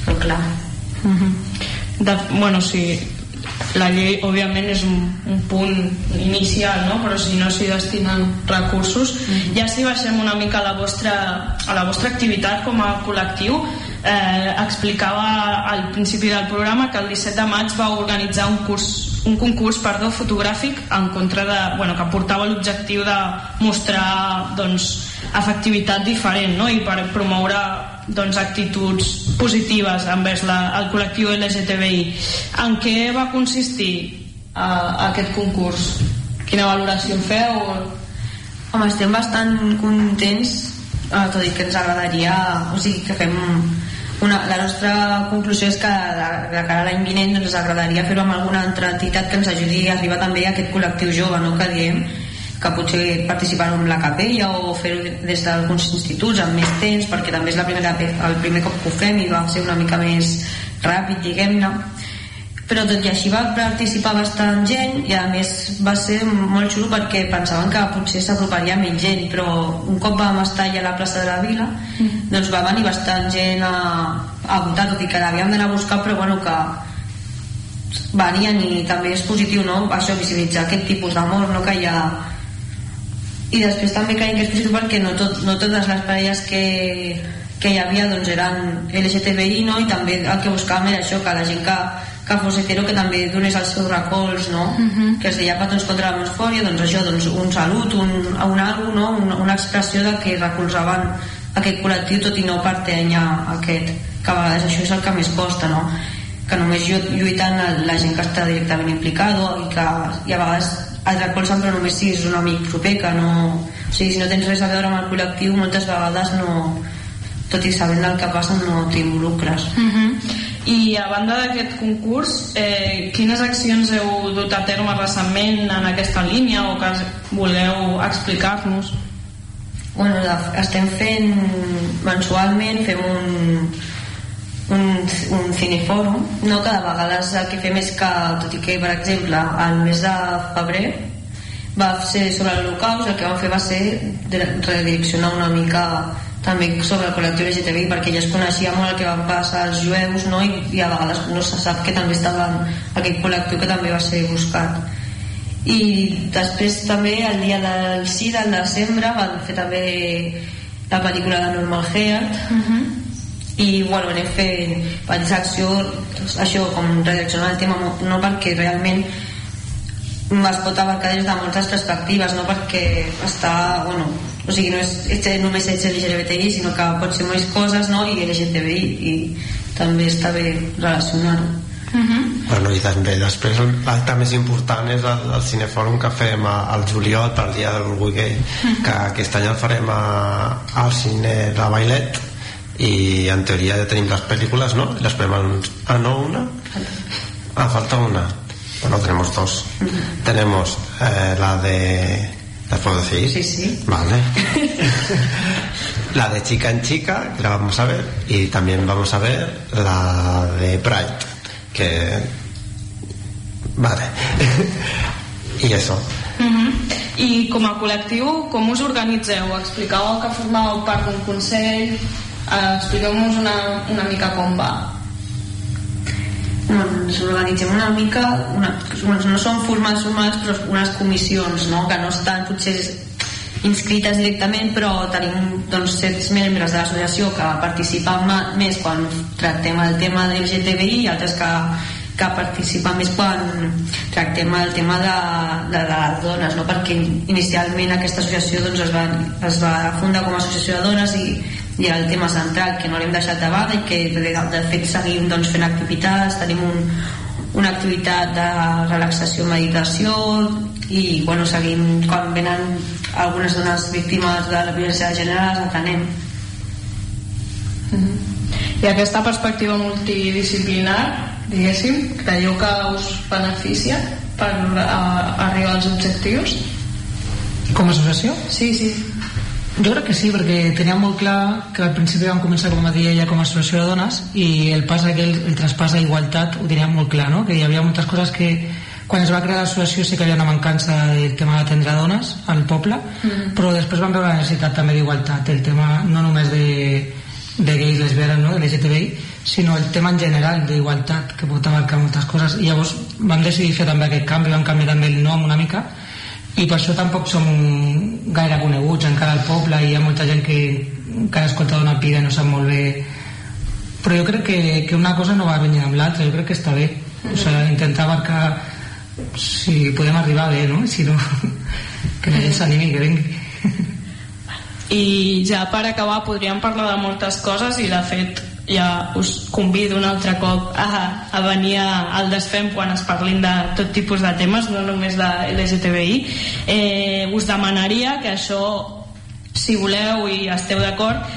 però clar. Uh -huh. de, bueno, sí, la llei òbviament és un, un punt inicial no? però si no s'hi destinen recursos mm -hmm. ja si baixem una mica a la vostra, a la vostra activitat com a col·lectiu eh, explicava al principi del programa que el 17 de maig va organitzar un curs un concurs perdó, fotogràfic en contra de, bueno, que portava l'objectiu de mostrar doncs, efectivitat diferent no? i per promoure doncs, actituds positives envers la, el col·lectiu LGTBI. En què va consistir uh, aquest concurs? Quina valoració en feu? Home, estem bastant contents, uh, tot i que ens agradaria, o sigui, que fem una, la nostra conclusió és que de, de cara a l'any vinent doncs, ens agradaria fer-ho amb alguna altra entitat que ens ajudi a arribar també a aquest col·lectiu jove no? que diem que potser participar en la capella o fer-ho des d'alguns instituts amb més temps perquè també és la primera, el primer cop que ho fem i va ser una mica més ràpid diguem-ne però tot i així va participar bastant gent i a més va ser molt xulo perquè pensaven que potser s'aproparia més gent però un cop vam estar allà a la plaça de la Vila mm. doncs va venir bastant gent a, a votar tot i que l'havíem d'anar a buscar però bueno que venien i també és positiu no? això, visibilitzar aquest tipus d'amor no? que hi ha i després també creiem que és positiu perquè no, tot, no totes les parelles que, que hi havia doncs eren LGTBI no? i també el que buscàvem era això que la gent que que fos hetero que també donés els seus recolz no? Uh Mhm. -huh. que es deia Patrons contra la Mosfòria doncs això, doncs un salut, un, un algo, no? una, una expressió de que recolzaven aquest col·lectiu tot i no pertany a aquest que a vegades això és el que més costa no? que només lluitant la gent que està directament implicada i que i a vegades et recolzen però només si és un amic proper que no, o sigui, si no tens res a veure amb el col·lectiu moltes vegades no tot i sabent el que passa no t'involucres Uh -huh. I a banda d'aquest concurs, eh, quines accions heu dut a terme recentment en aquesta línia o que voleu explicar-nos? Bueno, estem fent mensualment, fem un, un, un cinefòrum, no? que de vegades el que fem és que, tot i que, per exemple, al mes de febrer va ser sobre l'Holocaust, el que vam fer va ser redireccionar una mica també sobre el col·lectiu LGTBI perquè ja es coneixia molt el que va passar als jueus no? I, i a vegades no se sap que també estava aquest col·lectiu que també va ser buscat i després també el dia del sí del desembre van fer també la pel·lícula de Normal Heart Uh -huh. i bueno, anem fent petits acció això com redireccionar el tema no perquè realment es pot abarcar des de moltes perspectives no perquè està bueno, o sigui, no és ets, només ets LGBTI sinó que pot ser més coses no? i LGTBI i també està bé relacionar-ho Uh -huh. Bueno, i també després l'acte més important és el, el cinefòrum que fem al juliol pel dia de l'orgull gay que aquest any el farem a, al cine de Bailet i en teoria ja tenim les pel·lícules no? les farem en, a no una ah, falta una bueno, tenemos dos tenemos eh, la de ¿las puedo decir? Sí, sí. vale la de chica en chica que la vamos a ver y también vamos a ver la de Pride que vale y eso Uh -huh. I com a col·lectiu, com us organitzeu? Explicàveu que formàveu part d'un consell, eh, expliqueu-nos una, una mica com va. Ens organitzem una mica una, bueno, no són formats formats però unes comissions no? que no estan potser inscrites directament però tenim doncs, certs membres de l'associació que participen més quan tractem el tema de LGTBI i altres que, que participen més quan tractem el tema de, de, de les dones no? perquè inicialment aquesta associació doncs, es, va, es va fundar com a associació de dones i, i el tema central que no l'hem deixat de banda i que de, de fet seguim doncs, fent activitats tenim un, una activitat de relaxació meditació i bueno, seguim quan venen algunes dones víctimes de la violència de gènere les atenem I aquesta perspectiva multidisciplinar, diguéssim, creieu que us beneficia per a, arribar als objectius? Com a associació? Sí, sí. Jo crec que sí, perquè tenia molt clar que al principi vam començar, com a dir ella, com a associació de dones i el pas aquell, el traspàs a igualtat ho tenia molt clar, no? que hi havia moltes coses que quan es va crear l'associació sí que hi havia una mancança del tema d'atendre dones al poble, mm. però després vam veure la necessitat també d'igualtat, el tema no només de, de gais, lesbianes, no? de LGTBI, sinó el tema en general d'igualtat que pot abarcar moltes coses i llavors vam decidir fer també aquest canvi, vam canviar també el nom una mica i per això tampoc som gaire coneguts encara al poble. I hi ha molta gent que encara escolta una pida no sap molt bé. Però jo crec que, que una cosa no va venir amb l'altra. Jo crec que està bé. O sigui, intentar abarcar si podem arribar bé no? si no que la gent s'animi que vingui. I ja per acabar podríem parlar de moltes coses i de fet ja us convido un altre cop a, a venir al Desfem quan es parlin de tot tipus de temes, no només de LGTBI. Eh, us demanaria que això, si voleu i esteu d'acord,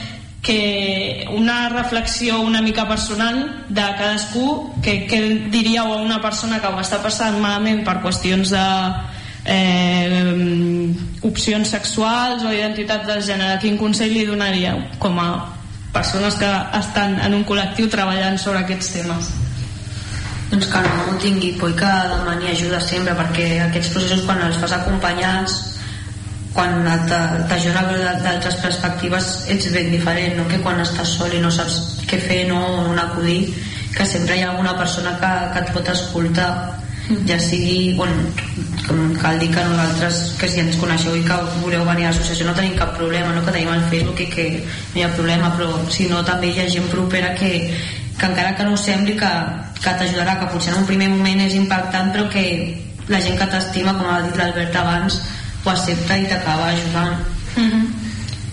que una reflexió una mica personal de cadascú que, que diríeu a una persona que ho està passant malament per qüestions de eh, opcions sexuals o identitat de gènere quin consell li donaríeu com a persones que estan en un col·lectiu treballant sobre aquests temes. Doncs que no tingui por i que demani ajuda sempre perquè aquests processos quan els fas acompanyats quan t'ajuda a veure d'altres perspectives ets ben diferent no? que quan estàs sol i no saps què fer no, on acudir que sempre hi ha alguna persona que, que et pot escoltar ja sigui bueno, cal dir que nosaltres que si ens coneixeu i que voleu venir a l'associació no tenim cap problema no? que tenim el Facebook i que no hi ha problema però si no també hi ha gent propera que, que encara que no sembli que, que t'ajudarà que potser en un primer moment és impactant però que la gent que t'estima com ha dit l'Albert abans ho accepta i t'acaba ajudant mm -hmm.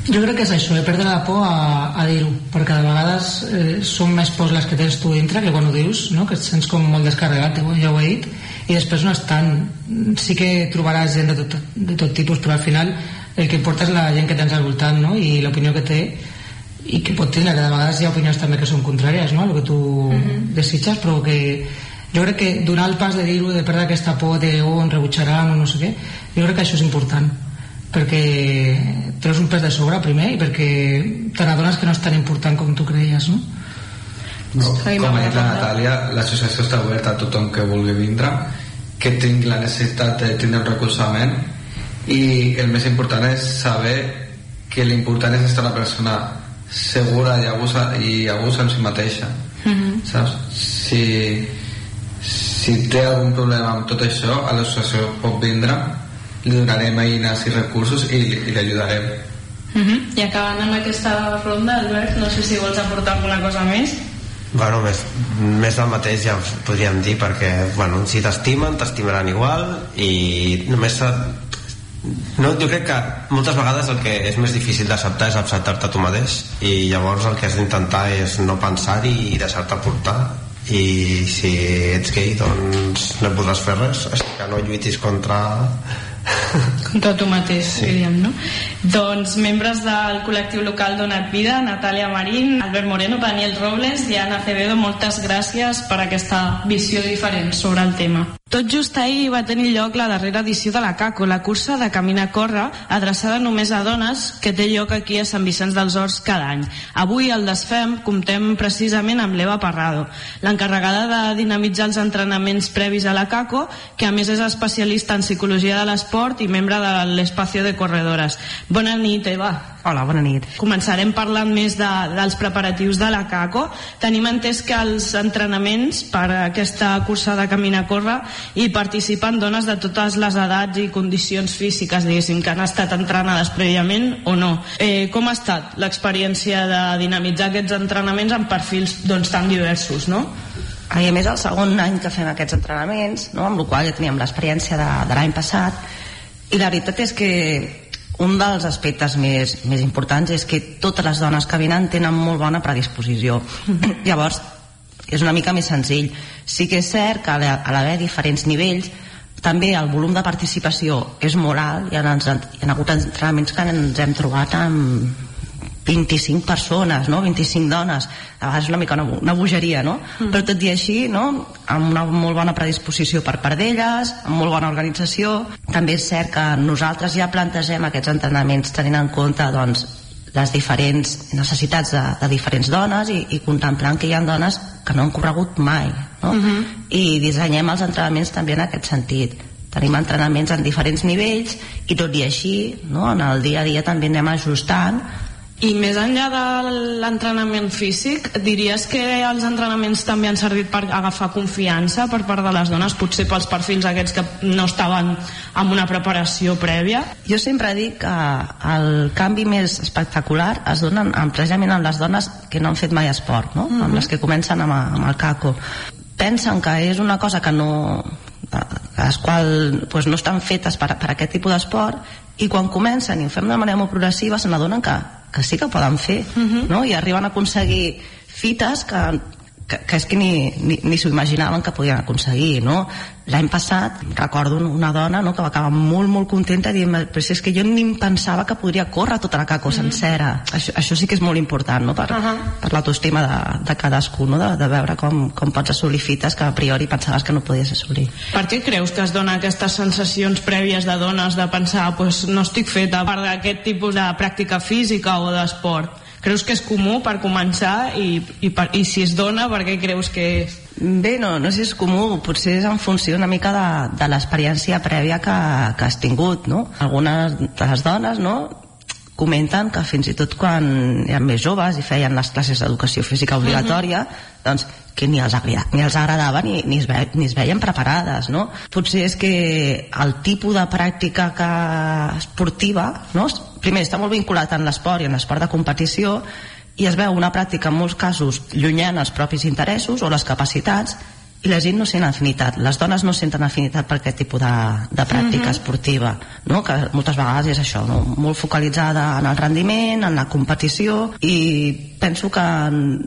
Jo crec que és això, eh? perdre la por a, a dir-ho, perquè de vegades eh, són més pors les que tens tu dintre que quan ho dius, no? que et sents com molt descarregat, ja ho he dit, i després no és tant sí que trobaràs gent de tot, de tot tipus però al final el que importa és la gent que tens al voltant no? i l'opinió que té i que pot tenir, que de vegades hi ha opinions també que són contràries no? el que tu uh mhm. -huh. desitges però que jo crec que donar el pas de dir-ho de perdre aquesta por de oh, em rebutjaran o no sé què jo crec que això és important perquè treus un pes de sobre primer i perquè te n'adones que no és tan important com tu creies no? No, com ha dit la Natàlia, l'associació està oberta a tothom que vulgui vindre, que tingui la necessitat de tindre un recolzament i el més important és saber que l'important és estar una persona segura i abusa, i abusa en si mateixa mm -hmm. saps? Si, si té algun problema amb tot això a l'associació pot vindre li donarem eines i recursos i, i l'ajudarem mm -hmm. i acabant amb aquesta ronda Albert, no sé si vols aportar alguna cosa més Bueno, més, més del mateix ja podríem dir perquè bueno, si t'estimen, t'estimaran igual i només no, jo crec que moltes vegades el que és més difícil d'acceptar és acceptar-te tu mateix i llavors el que has d'intentar és no pensar-hi i deixar-te portar i si ets gay doncs no podràs fer res així que no lluitis contra contra tu mateix, sí. diríem, no? Doncs membres del col·lectiu local Donat Vida, Natàlia Marín, Albert Moreno, Daniel Robles i Ana Acevedo, moltes gràcies per aquesta visió diferent sobre el tema. Tot just ahir va tenir lloc la darrera edició de la CACO, la cursa de Camina Corre, adreçada només a dones, que té lloc aquí a Sant Vicenç dels Horts cada any. Avui al Desfem comptem precisament amb l'Eva Parrado, l'encarregada de dinamitzar els entrenaments previs a la CACO, que a més és especialista en psicologia de l'esport i membre de l'Espacio de Corredores. Bona nit, Eva. Hola, bona nit. Començarem parlant més de, dels preparatius de la CACO. Tenim entès que els entrenaments per a aquesta cursa de Camina Corre hi participen dones de totes les edats i condicions físiques, diguéssim, que han estat entrenades prèviament o no. Eh, com ha estat l'experiència de dinamitzar aquests entrenaments amb perfils doncs, tan diversos, no? I a més, el segon any que fem aquests entrenaments, no? amb la qual ja teníem l'experiència de, de l'any passat, i la veritat és que un dels aspectes més, més importants és que totes les dones que venen tenen molt bona predisposició. Llavors, és una mica més senzill. Sí que és cert que a l'haver diferents nivells també el volum de participació és molt alt, hi ha, hi ha hagut entrenaments que ens hem trobat amb 25 persones, no? 25 dones a vegades és una mica una, una bogeria no? Mm. però tot i així no? amb una molt bona predisposició per part d'elles amb molt bona organització també és cert que nosaltres ja plantegem aquests entrenaments tenint en compte doncs, les diferents necessitats de, de diferents dones i, i contemplant que hi ha dones que no han corregut mai no? Mm -hmm. i dissenyem els entrenaments també en aquest sentit tenim entrenaments en diferents nivells i tot i així no? en el dia a dia també anem ajustant i més enllà de l'entrenament físic, diries que els entrenaments també han servit per agafar confiança per part de les dones, potser pels perfils aquests que no estaven amb una preparació prèvia? Jo sempre dic que el canvi més espectacular es dona precisament amb les dones que no han fet mai esport, no? Uh -huh. amb les que comencen amb, amb el caco. Pensen que és una cosa que no, les quals pues, no estan fetes per, per aquest tipus d'esport i quan comencen i ho fem de manera molt progressiva se n'adonen que que sí que poden fer uh mhm. -huh. no? i arriben a aconseguir fites que que, que és que ni, ni, ni s'ho imaginaven que podien aconseguir no? l'any passat recordo una dona no, que va acabar molt molt contenta dient però si és que jo ni em pensava que podria córrer tota la caco mm -hmm. sencera això, això sí que és molt important no? per, uh -huh. per l'autoestima de, de cadascú no? de, de veure com, com pots assolir fites que a priori pensaves que no podies assolir Per què creus que es dona aquestes sensacions prèvies de dones de pensar pues, no estic feta per aquest tipus de pràctica física o d'esport Creus que és comú per començar i, i, per, i si es dona, per què creus que és? Bé, no, no sé si és comú, potser és en funció una mica de, de l'experiència prèvia que, que has tingut, no? Algunes de les dones, no?, comenten que fins i tot quan eren més joves i feien les classes d'educació física obligatòria, uh -huh. doncs que ni els, agrada, ni els agradava ni, ni, es ve, ni es veien preparades, no? Potser és que el tipus de pràctica que esportiva, no? primer està molt vinculat en l'esport i en l'esport de competició i es veu una pràctica en molts casos llunyana als propis interessos o les capacitats la gent no sent afinitat, les dones no senten afinitat per aquest tipus de, de pràctica uh -huh. esportiva, no? que moltes vegades és això, no? molt focalitzada en el rendiment, en la competició i penso que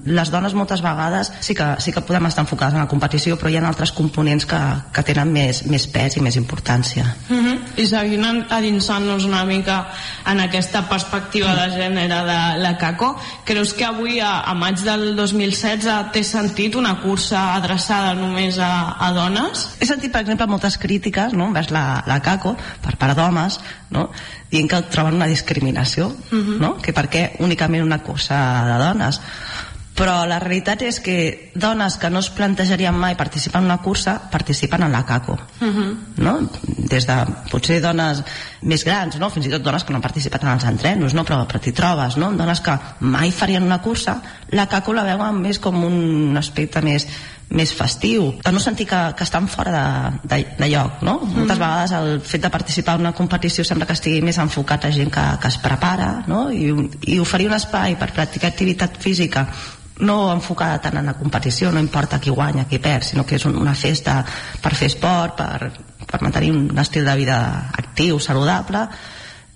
les dones moltes vegades sí que, sí que podem estar enfocades en la competició però hi ha altres components que, que tenen més, més pes i més importància uh -huh. I seguint adinsant-nos una mica en aquesta perspectiva de gènere de la CACO, creus que avui a, a maig del 2016 té sentit una cursa adreçada només a, a dones? He sentit, per exemple, moltes crítiques no, envers la, la CACO per part d'homes, no, dient que troben una discriminació, uh mhm. -huh. no? que per què únicament una cursa de dones però la realitat és que dones que no es plantejarien mai participar en una cursa participen en la CACO uh mhm. -huh. no? des de potser dones més grans no? fins i tot dones que no han participat en els entrenos no? però, però t'hi trobes no? dones que mai farien una cursa la CACO la veuen més com un aspecte més més festiu, per no sentir que, que estan fora de, de, de lloc no? Mm. moltes vegades el fet de participar en una competició sembla que estigui més enfocat a gent que, que es prepara no? I, i oferir un espai per practicar activitat física no enfocada tant en la competició, no importa qui guanya, qui perd, sinó que és una festa per fer esport, per, per mantenir un estil de vida actiu, saludable,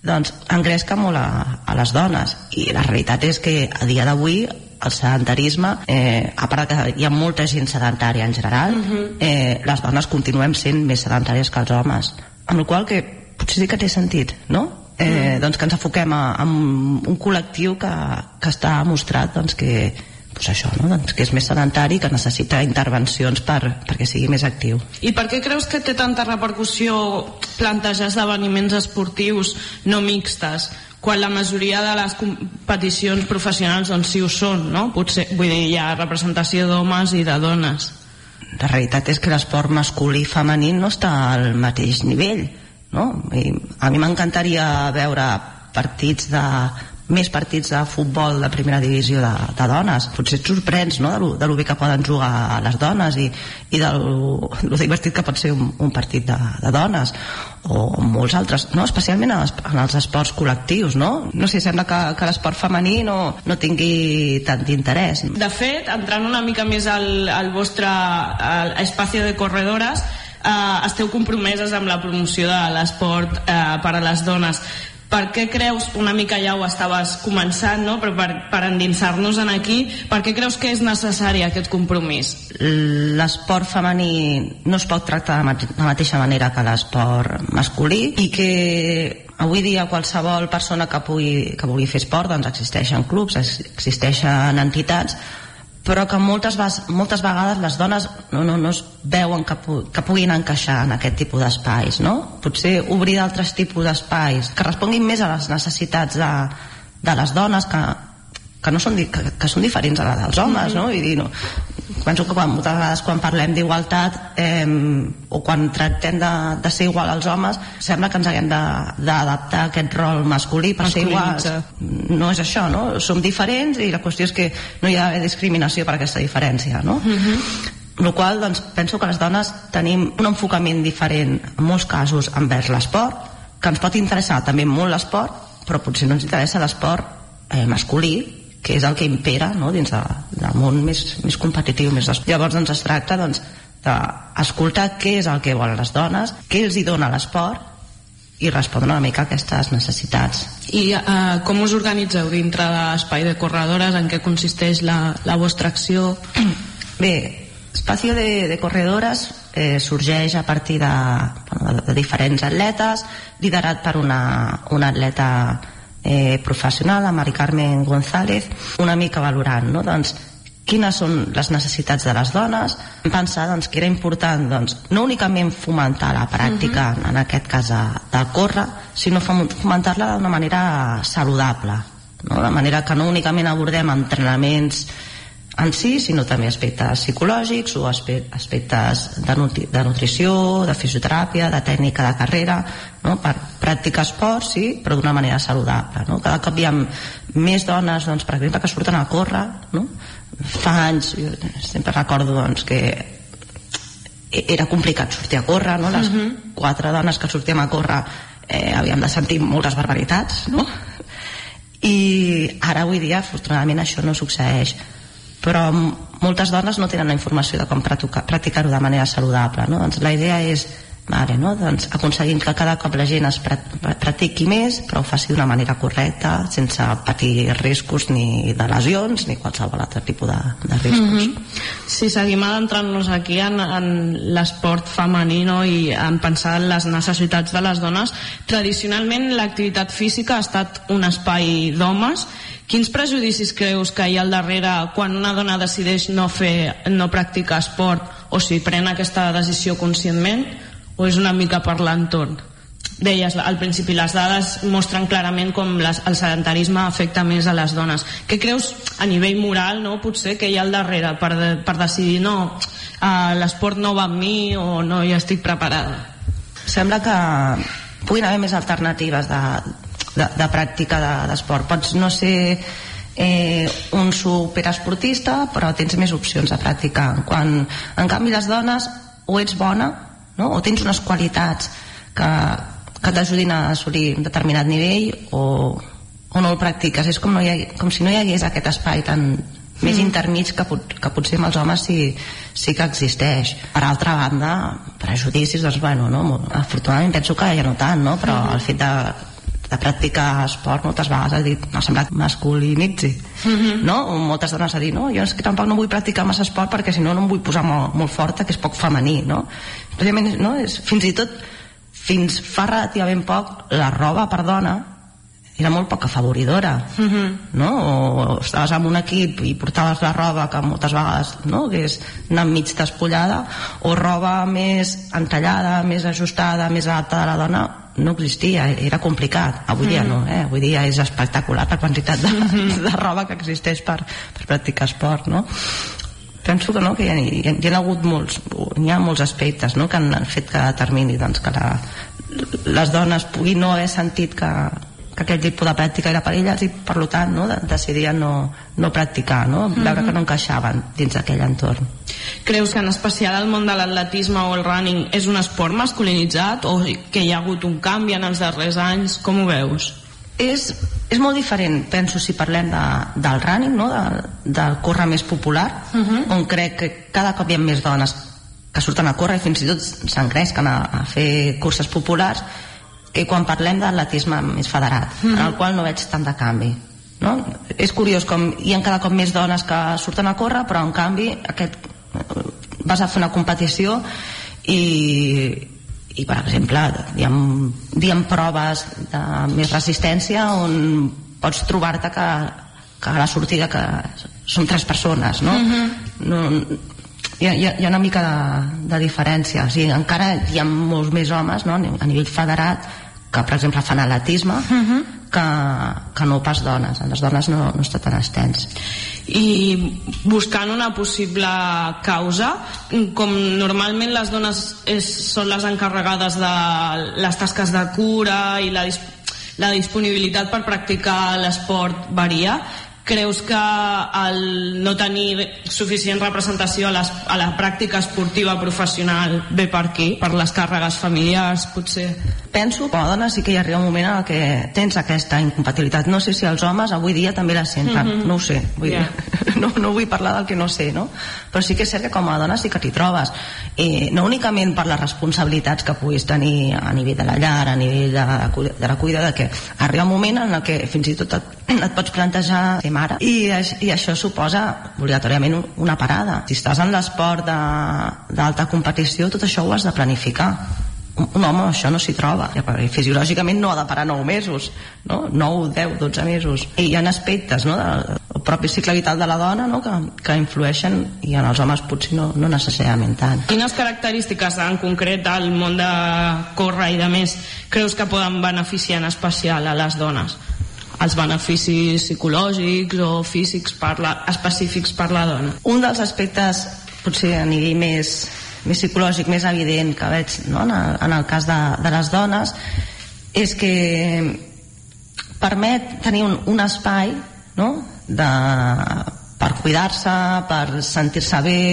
doncs engresca molt a, a les dones. I la realitat és que a dia d'avui el sedentarisme, eh, a part que hi ha molta gent sedentària en general, uh -huh. eh, les dones continuem sent més sedentàries que els homes. Amb la qual que potser sí que té sentit, no? Eh, uh -huh. doncs que ens enfoquem a, a un col·lectiu que, que està mostrat doncs, que, pues això, no? doncs que és més sedentari que necessita intervencions per, perquè sigui més actiu. I per què creus que té tanta repercussió plantejar esdeveniments esportius no mixtes? quan la majoria de les competicions professionals doncs sí ho són, no? Potser, vull dir, hi ha representació d'homes i de dones. La realitat és que l'esport masculí i femení no està al mateix nivell, no? I a mi m'encantaria veure partits de més partits de futbol de primera divisió de, de dones potser et sorprens no? de, lo, de lo bé que poden jugar les dones i, i de lo, divertit que pot ser un, un partit de, de dones o molts altres, no? especialment en els, en els esports col·lectius no? no sé, sembla que, que l'esport femení no, no tingui tant d'interès de fet, entrant una mica més al, al vostre al espacio de corredores eh, esteu compromeses amb la promoció de l'esport eh, per a les dones per què creus, una mica ja ho estaves començant, no? però per, per endinsar-nos en aquí, per què creus que és necessari aquest compromís? L'esport femení no es pot tractar de, la mateixa manera que l'esport masculí i que avui dia qualsevol persona que pugui, que vulgui fer esport doncs existeixen clubs, existeixen entitats però que moltes, moltes vegades les dones no, no, no es veuen que, pu que puguin encaixar en aquest tipus d'espais no? potser obrir d'altres tipus d'espais que responguin més a les necessitats de, de les dones que, que, no són, que, que són diferents a la dels homes, no? I dir, no, penso que quan, moltes vegades quan parlem d'igualtat eh, o quan tractem de, de ser igual als homes sembla que ens haguem d'adaptar a aquest rol masculí per ser iguals no és això, no? Som diferents i la qüestió és que no hi ha discriminació per aquesta diferència, no? Uh -huh. el qual doncs, penso que les dones tenim un enfocament diferent en molts casos envers l'esport que ens pot interessar també molt l'esport però potser no ens interessa l'esport eh, masculí que és el que impera no? dins de, del món més, més competitiu més llavors doncs es tracta doncs, d'escoltar què és el que volen les dones què els hi dona l'esport i respondre una mica a aquestes necessitats I uh, com us organitzeu dintre de l'espai de corredores? En què consisteix la, la vostra acció? Bé, Espacio de, de Corredores eh, sorgeix a partir de, bueno, de, de diferents atletes liderat per una, una atleta eh, professional, la Mari Carmen González, una mica valorant, no? doncs, quines són les necessitats de les dones, pensar doncs, que era important doncs, no únicament fomentar la pràctica, uh -huh. en aquest cas de, de córrer, sinó fomentar-la d'una manera saludable, no? de manera que no únicament abordem entrenaments en si, sinó també aspectes psicològics o aspe- aspectes de, nutri de nutrició, de fisioteràpia, de tècnica de carrera, no? per practicar esport, sí, però d'una manera saludable. No? Cada cop hi ha més dones, doncs, per exemple, que surten a córrer, no? fa anys, jo sempre recordo doncs, que era complicat sortir a córrer, no? les uh -huh. quatre dones que sortíem a córrer eh, havíem de sentir moltes barbaritats, no? i ara avui dia afortunadament això no succeeix però moltes dones no tenen la informació de com practica- practicar-ho de manera saludable no? doncs la idea és vale, no? doncs aconseguim que cada cop la gent es pra- practiqui més però ho faci d'una manera correcta sense patir riscos ni de lesions ni qualsevol altre tipus de, de riscos Mhm. Si seguim adentrant-nos aquí en, en l'esport femení no? i en pensar en les necessitats de les dones, tradicionalment l'activitat física ha estat un espai d'homes. Quins prejudicis creus que hi ha al darrere quan una dona decideix no fer, no practicar esport o si pren aquesta decisió conscientment o és una mica per l'entorn? Deies al principi, les dades mostren clarament com les, el sedentarisme afecta més a les dones. Què creus a nivell moral, no, potser, que hi ha al darrere per, de, per decidir no, uh, l'esport no va amb mi o no hi estic preparada? sembla que puguin haver més alternatives de, de, de pràctica de- d'esport. Pots no ser eh, un superesportista, però tens més opcions de practicar. Quan, en canvi, les dones o ets bona no? o tens unes qualitats que, que t'ajudin a assolir un determinat nivell o, o no el practiques. És com, no hi ha, com si no hi hagués aquest espai tan més Mm. intermig que, pot, que potser amb els homes sí, sí que existeix. Per altra banda, prejudicis, doncs, bueno, no? Afortunadament penso que ja no tant, no? però el fet de, de practicar esport moltes vegades ha dit, m'ha semblat masculinitzi no? O moltes dones a dir no, jo és que tampoc no vull practicar massa esport perquè si no no em vull posar molt, molt forta que és poc femení no? Precisament, no? És, fins i tot fins fa relativament poc la roba per dona era molt poc afavoridora no? o estaves en un equip i portaves la roba que moltes vegades no? que és anar mig despullada o roba més entallada més ajustada, més alta de la dona no existia, era complicat avui dia no, eh? avui dia és espectacular la quantitat de, de roba que existeix per, per practicar esport no? penso que no, que hi ha, hi ha, hi ha hagut molts hi ha molts aspectes no, que han fet que determini doncs, que la, les dones puguin no haver sentit que, que aquell tipus de pràctica era per elles i per tant no, de- decidien no, no practicar no? veure que no encaixaven dins d'aquell entorn Creus que en especial el món de l'atletisme o el running és un esport masculinitzat o que hi ha hagut un canvi en els darrers anys? Com ho veus? és, és molt diferent, penso, si parlem de, del running, no? del, del córrer més popular, uh -huh. on crec que cada cop hi ha més dones que surten a córrer i fins i tot s'engresquen a, a fer curses populars que quan parlem d'atletisme més federat, uh -huh. en el qual no veig tant de canvi. No? És curiós com hi ha cada cop més dones que surten a córrer, però en canvi aquest, vas a fer una competició i, i per exemple hi ha, hi ha proves de més resistència on pots trobar-te que, que a la sortida que són tres persones no? no hi, ha, hi ha hi ha una mica de, de diferència o sigui, encara hi ha molts més homes no? a nivell federat que per exemple fan atletisme que, que no pas dones les dones no, no està tan extens i buscant una possible causa com normalment les dones és, són les encarregades de les tasques de cura i la, la disponibilitat per practicar l'esport varia creus que el no tenir suficient representació a, les, a la pràctica esportiva professional ve per aquí, per les càrregues familiars potser? penso que a dona sí que hi arriba un moment en què tens aquesta incompatibilitat no sé si els homes avui dia també la senten Mhm. no ho sé vull Ja. dir, no, no vull parlar del que no sé no? Però sí que és cert que com a dona sí que t'hi trobes. Eh, no únicament per les responsabilitats que puguis tenir a nivell de la llar a nivell de, de la cuida de que arriba un moment en el que fins i tot et, et pots plantejar ser mare. I, i això suposa obligatòriament un- una parada. Si estàs en l'esport de- d'alta competició tot això ho has de planificar. Un home això no s'hi troba. Fisiològicament no ha de parar 9 mesos no? 9, 10, 12 mesos. I hi ha aspectes no? del el propi cicle vital de la dona no? que, que influeixen i en els homes potser no, no necessàriament tant Quines característiques en concret del món de córrer i de més creus que poden beneficiar en especial a les dones? els beneficis psicològics o físics per la, específics per la dona. Un dels aspectes potser a nivell més, més psicològic, més evident que veig no? en, el, en el cas de, de les dones és que permet tenir un, un espai no? De, per cuidar-se, per sentir-se bé,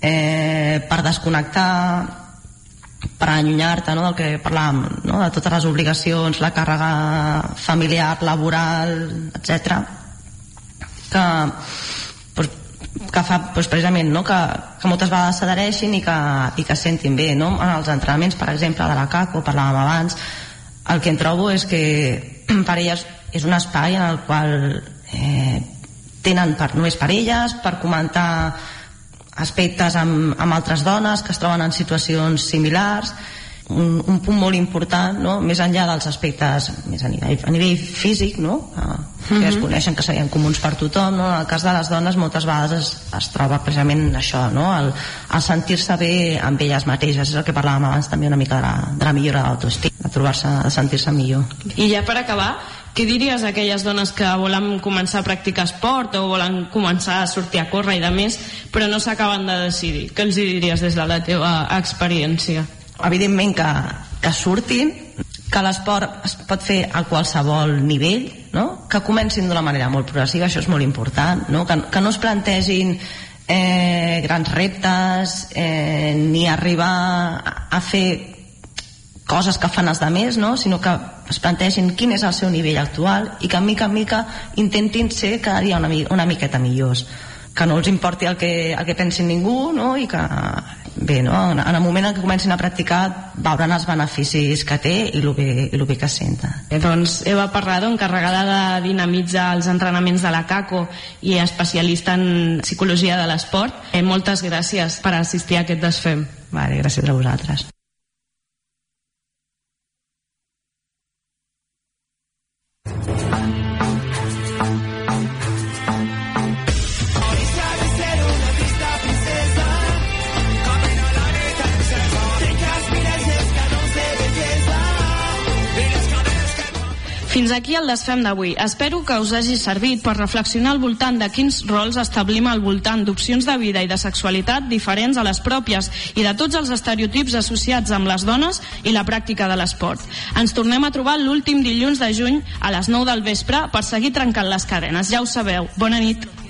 eh, per desconnectar, per allunyar-te no, del que parlàvem, no, de totes les obligacions, la càrrega familiar, laboral, etc que, pues, que fa pues, precisament no, que, que moltes vegades s'adhereixin i, que, i que sentin bé. No? En els entrenaments, per exemple, de la CACO, parlàvem abans, el que em trobo és que per elles és un espai en el qual eh, tenen per, només per elles, per comentar aspectes amb, amb altres dones que es troben en situacions similars un, un punt molt important no? més enllà dels aspectes més a nivell, a nivell físic no? que, que mm -hmm. es mhm. coneixen que serien comuns per tothom no? en el cas de les dones moltes vegades es, es troba precisament això no? el, el sentir-se bé amb elles mateixes és el que parlàvem abans també una mica de la, de la millora de l'autoestima de trobar-se, de sentir-se millor i ja per acabar què diries a aquelles dones que volen començar a practicar esport o volen començar a sortir a córrer i de més, però no s'acaben de decidir? Què els diries des de la teva experiència? Evidentment que, que surtin, que l'esport es pot fer a qualsevol nivell, no? que comencin d'una manera molt progressiva, això és molt important, no? Que, que no es plantegin eh, grans reptes eh, ni arribar a, fer coses que fan els demés, no? sinó que es plantegin quin és el seu nivell actual i que mica en mica intentin ser cada dia una, una miqueta millors que no els importi el que, el que pensin ningú no? i que bé, no? en el moment en què comencin a practicar veuran els beneficis que té i el bé, i el bé que senta eh, doncs Eva Parrado, encarregada de dinamitzar els entrenaments de la CACO i especialista en psicologia de l'esport eh, moltes gràcies per assistir a aquest Desfem vale, gràcies a vosaltres aquí el desfem d'avui. Espero que us hagi servit per reflexionar al voltant de quins rols establim al voltant d'opcions de vida i de sexualitat diferents a les pròpies i de tots els estereotips associats amb les dones i la pràctica de l'esport. Ens tornem a trobar l'últim dilluns de juny a les 9 del vespre per seguir trencant les cadenes. Ja ho sabeu. Bona nit.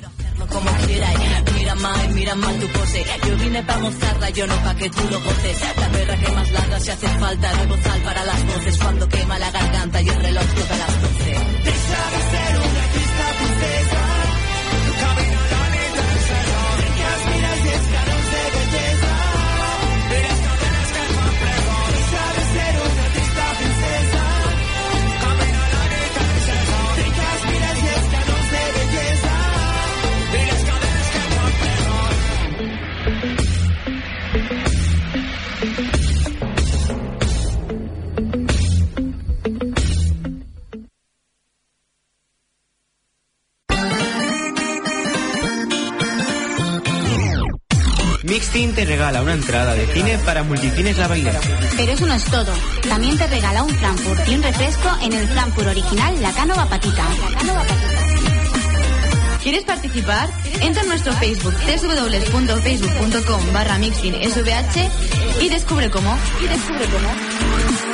Como quiera mira más, mira más tu pose. Yo vine para gozarla, yo no pa' que tú lo goces la perra que más larga si hace falta no gozar para las voces. Cuando quema la garganta y el reloj toca las doce deja de ser una entrada de cine para Multicines La Bailera. Pero eso no es todo. También te regala un Frankfurt y un refresco en el Frankfurt original La Cánova Patita. ¿Quieres participar? Entra en nuestro Facebook www.facebook.com barra mixin y descubre cómo. Y descubre cómo.